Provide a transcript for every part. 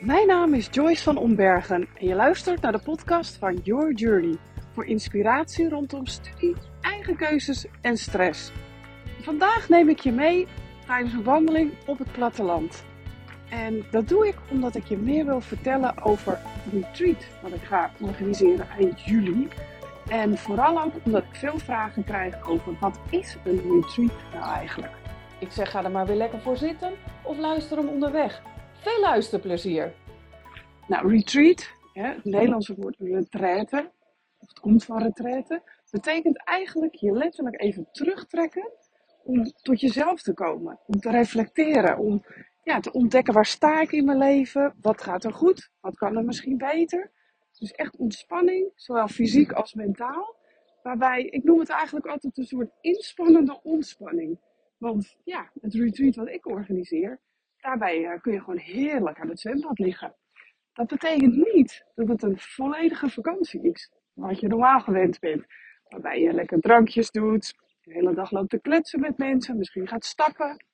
Mijn naam is Joyce van Ombergen en je luistert naar de podcast van Your Journey voor inspiratie rondom studie, eigen keuzes en stress. Vandaag neem ik je mee tijdens een wandeling op het platteland. En dat doe ik omdat ik je meer wil vertellen over een retreat wat ik ga organiseren eind juli. En vooral ook omdat ik veel vragen krijg over wat is een retreat nou eigenlijk. Ik zeg ga er maar weer lekker voor zitten of luister hem onderweg. Veel luisterplezier! Nou, retreat, het Nederlandse woord retraite, of het komt van retraite, betekent eigenlijk je letterlijk even terugtrekken om tot jezelf te komen. Om te reflecteren, om ja, te ontdekken waar sta ik in mijn leven, wat gaat er goed, wat kan er misschien beter. Dus echt ontspanning, zowel fysiek als mentaal. Waarbij, ik noem het eigenlijk altijd een soort inspannende ontspanning. Want ja, het retreat wat ik organiseer, daarbij eh, kun je gewoon heerlijk aan het zwembad liggen. Dat betekent niet dat het een volledige vakantie is, wat je normaal gewend bent. Waarbij je lekker drankjes doet, de hele dag loopt te kletsen met mensen, misschien gaat stappen.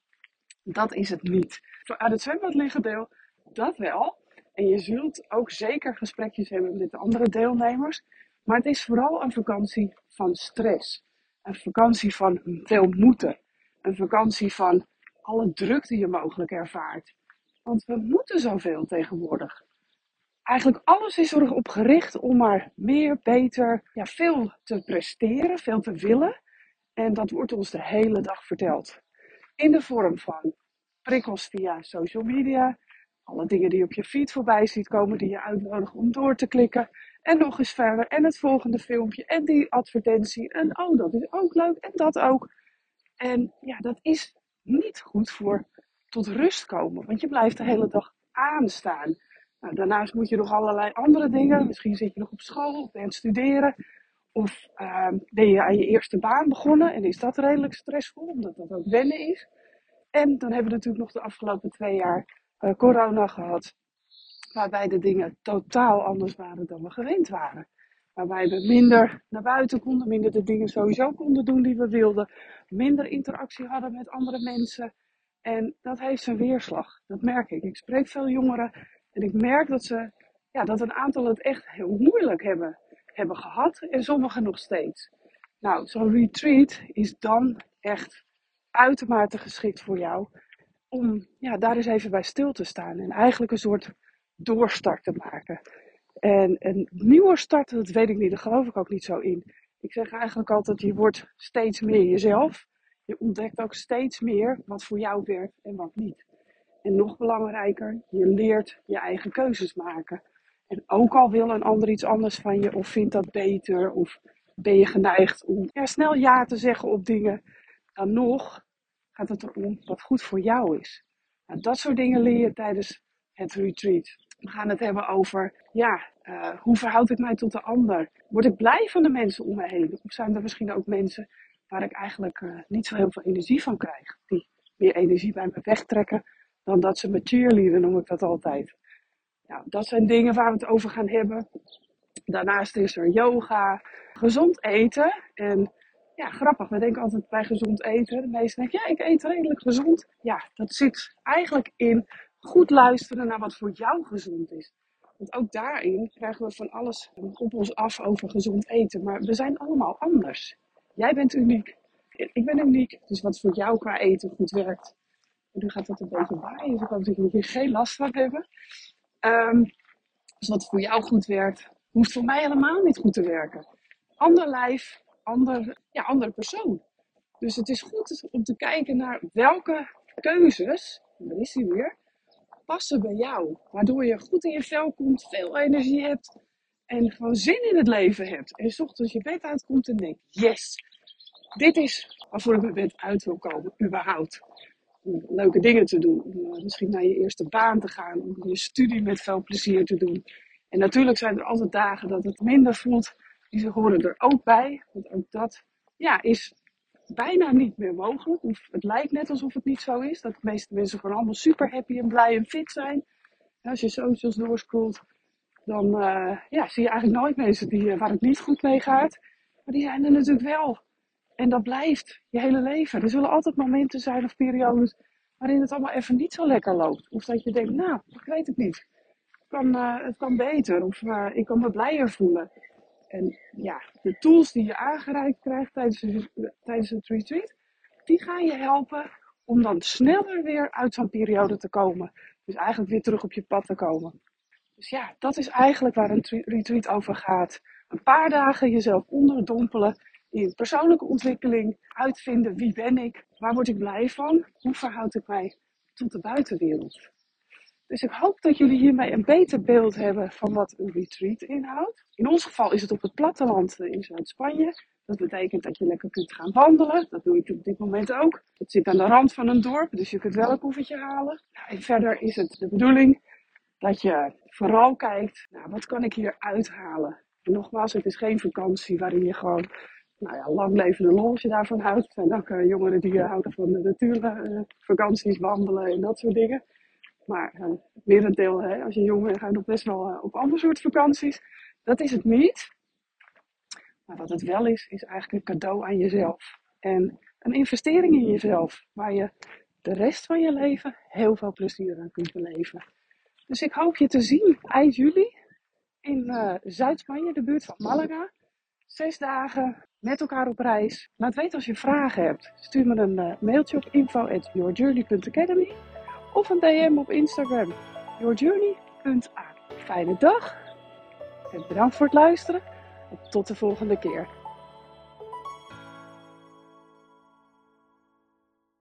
Dat is het niet. Aan het zwembad liggen deel, dat wel. En je zult ook zeker gesprekjes hebben met de andere deelnemers. Maar het is vooral een vakantie van stress. Een vakantie van veel moeten. Een vakantie van alle druk die je mogelijk ervaart. Want we moeten zoveel tegenwoordig. Eigenlijk alles is erop gericht om maar meer, beter, ja, veel te presteren, veel te willen. En dat wordt ons de hele dag verteld. In de vorm van prikkels via social media, alle dingen die je op je feed voorbij ziet komen, die je uitnodigen om door te klikken. En nog eens verder, en het volgende filmpje, en die advertentie, en oh, dat is ook leuk, en dat ook. En ja, dat is niet goed voor tot rust komen, want je blijft de hele dag aanstaan. Nou, daarnaast moet je nog allerlei andere dingen. Misschien zit je nog op school of ben je aan studeren. Of uh, ben je aan je eerste baan begonnen en is dat redelijk stressvol, omdat dat ook wennen is. En dan hebben we natuurlijk nog de afgelopen twee jaar uh, corona gehad, waarbij de dingen totaal anders waren dan we gewend waren. Waarbij we minder naar buiten konden, minder de dingen sowieso konden doen die we wilden, minder interactie hadden met andere mensen. En dat heeft zijn weerslag, dat merk ik. Ik spreek veel jongeren en ik merk dat, ze, ja, dat een aantal het echt heel moeilijk hebben, hebben gehad en sommigen nog steeds. Nou, zo'n retreat is dan echt uitermate geschikt voor jou om ja, daar eens even bij stil te staan en eigenlijk een soort doorstart te maken. En een nieuwe start, dat weet ik niet, daar geloof ik ook niet zo in. Ik zeg eigenlijk altijd, je wordt steeds meer jezelf. Je ontdekt ook steeds meer wat voor jou werkt en wat niet. En nog belangrijker, je leert je eigen keuzes maken. En ook al wil een ander iets anders van je, of vindt dat beter, of ben je geneigd om snel ja te zeggen op dingen, dan nog gaat het erom wat goed voor jou is. Nou, dat soort dingen leer je tijdens het retreat. We gaan het hebben over, ja, uh, hoe verhoud ik mij tot de ander? Word ik blij van de mensen om me heen? Of zijn er misschien ook mensen waar ik eigenlijk uh, niet zo heel veel energie van krijg? Die meer energie bij me wegtrekken dan dat ze me cheerleaden, noem ik dat altijd. Nou, dat zijn dingen waar we het over gaan hebben. Daarnaast is er yoga, gezond eten. En ja, grappig, we denken altijd bij gezond eten. De meesten denken, ja, ik eet redelijk gezond. Ja, dat zit eigenlijk in goed luisteren naar wat voor jou gezond is. Want ook daarin krijgen we van alles op ons af over gezond eten. Maar we zijn allemaal anders. Jij bent uniek. Ik ben uniek. Dus wat voor jou qua eten goed werkt, nu gaat dat een beetje waaien, dus ik hoop dat jullie hier geen last van hebben. Um, dus wat voor jou goed werkt, hoeft voor mij helemaal niet goed te werken. Ander lijf, ander, ja, andere persoon. Dus het is goed om te kijken naar welke keuzes, en daar is hij weer, passen bij jou. Waardoor je goed in je vel komt, veel energie hebt en gewoon zin in het leven hebt. En s ochtends je bed uitkomt en denkt, yes, dit is waarvoor ik mijn bed uit wil komen, überhaupt om leuke dingen te doen. Uh, misschien naar je eerste baan te gaan. Om je studie met veel plezier te doen. En natuurlijk zijn er altijd dagen dat het minder voelt. Die horen er ook bij. Want ook dat ja, is bijna niet meer mogelijk. Of het lijkt net alsof het niet zo is. Dat de meeste mensen gewoon allemaal super happy en blij en fit zijn. Als je socials doorscrollt, dan uh, ja, zie je eigenlijk nooit mensen die, uh, waar het niet goed mee gaat. Maar die zijn er natuurlijk wel. En dat blijft je hele leven. Er zullen altijd momenten zijn of periodes waarin het allemaal even niet zo lekker loopt. Of dat je denkt, nou, ik weet het niet. kan, eh, het kan beter of ik kan me blijer voelen. En ja, de tools die je aangereikt krijgt tijdens, tijdens het retreat, die gaan je helpen om dan sneller weer uit zo'n periode te komen. Dus eigenlijk weer terug op je pad te komen. Dus ja, dat is eigenlijk waar een retreat over gaat. Een paar dagen jezelf onderdompelen in persoonlijke ontwikkeling. Uitvinden wie ben ik, waar word ik blij van, hoe verhoud ik mij tot de buitenwereld. Dus ik hoop dat jullie hiermee een beter beeld hebben van wat een retreat inhoudt. In ons geval is het op het platteland in Zuid-Spanje. Dat betekent dat je lekker kunt gaan wandelen. Dat doe ik op dit moment ook. Het zit aan de rand van een dorp, dus je kunt wel een koffertje halen. Nou, en verder is het de bedoeling dat je vooral kijkt, nou, wat kan ik hier uithalen? En nogmaals, het is geen vakantie waarin je gewoon nou ja, lang levende lol als je daarvan houdt. Er zijn ook uh, jongeren die uh, houden van de natuurvakanties, wandelen en dat soort dingen. Maar uh, merendeel, hè, als je jong bent, ga je nog best wel op andere soort vakanties. Dat is het niet. Maar wat het wel is, is eigenlijk een cadeau aan jezelf. En een investering in jezelf, waar je de rest van je leven heel veel plezier aan kunt beleven. Dus ik hoop je te zien eind juli in uh, Zuid-Spanje, de buurt van Malaga. Zes dagen met elkaar op reis. Laat weten als je vragen hebt. Stuur me een mailtje op info.yourjourney.academy of een DM op Instagram yourjourney.a. Fijne dag en bedankt voor het luisteren. tot de volgende keer.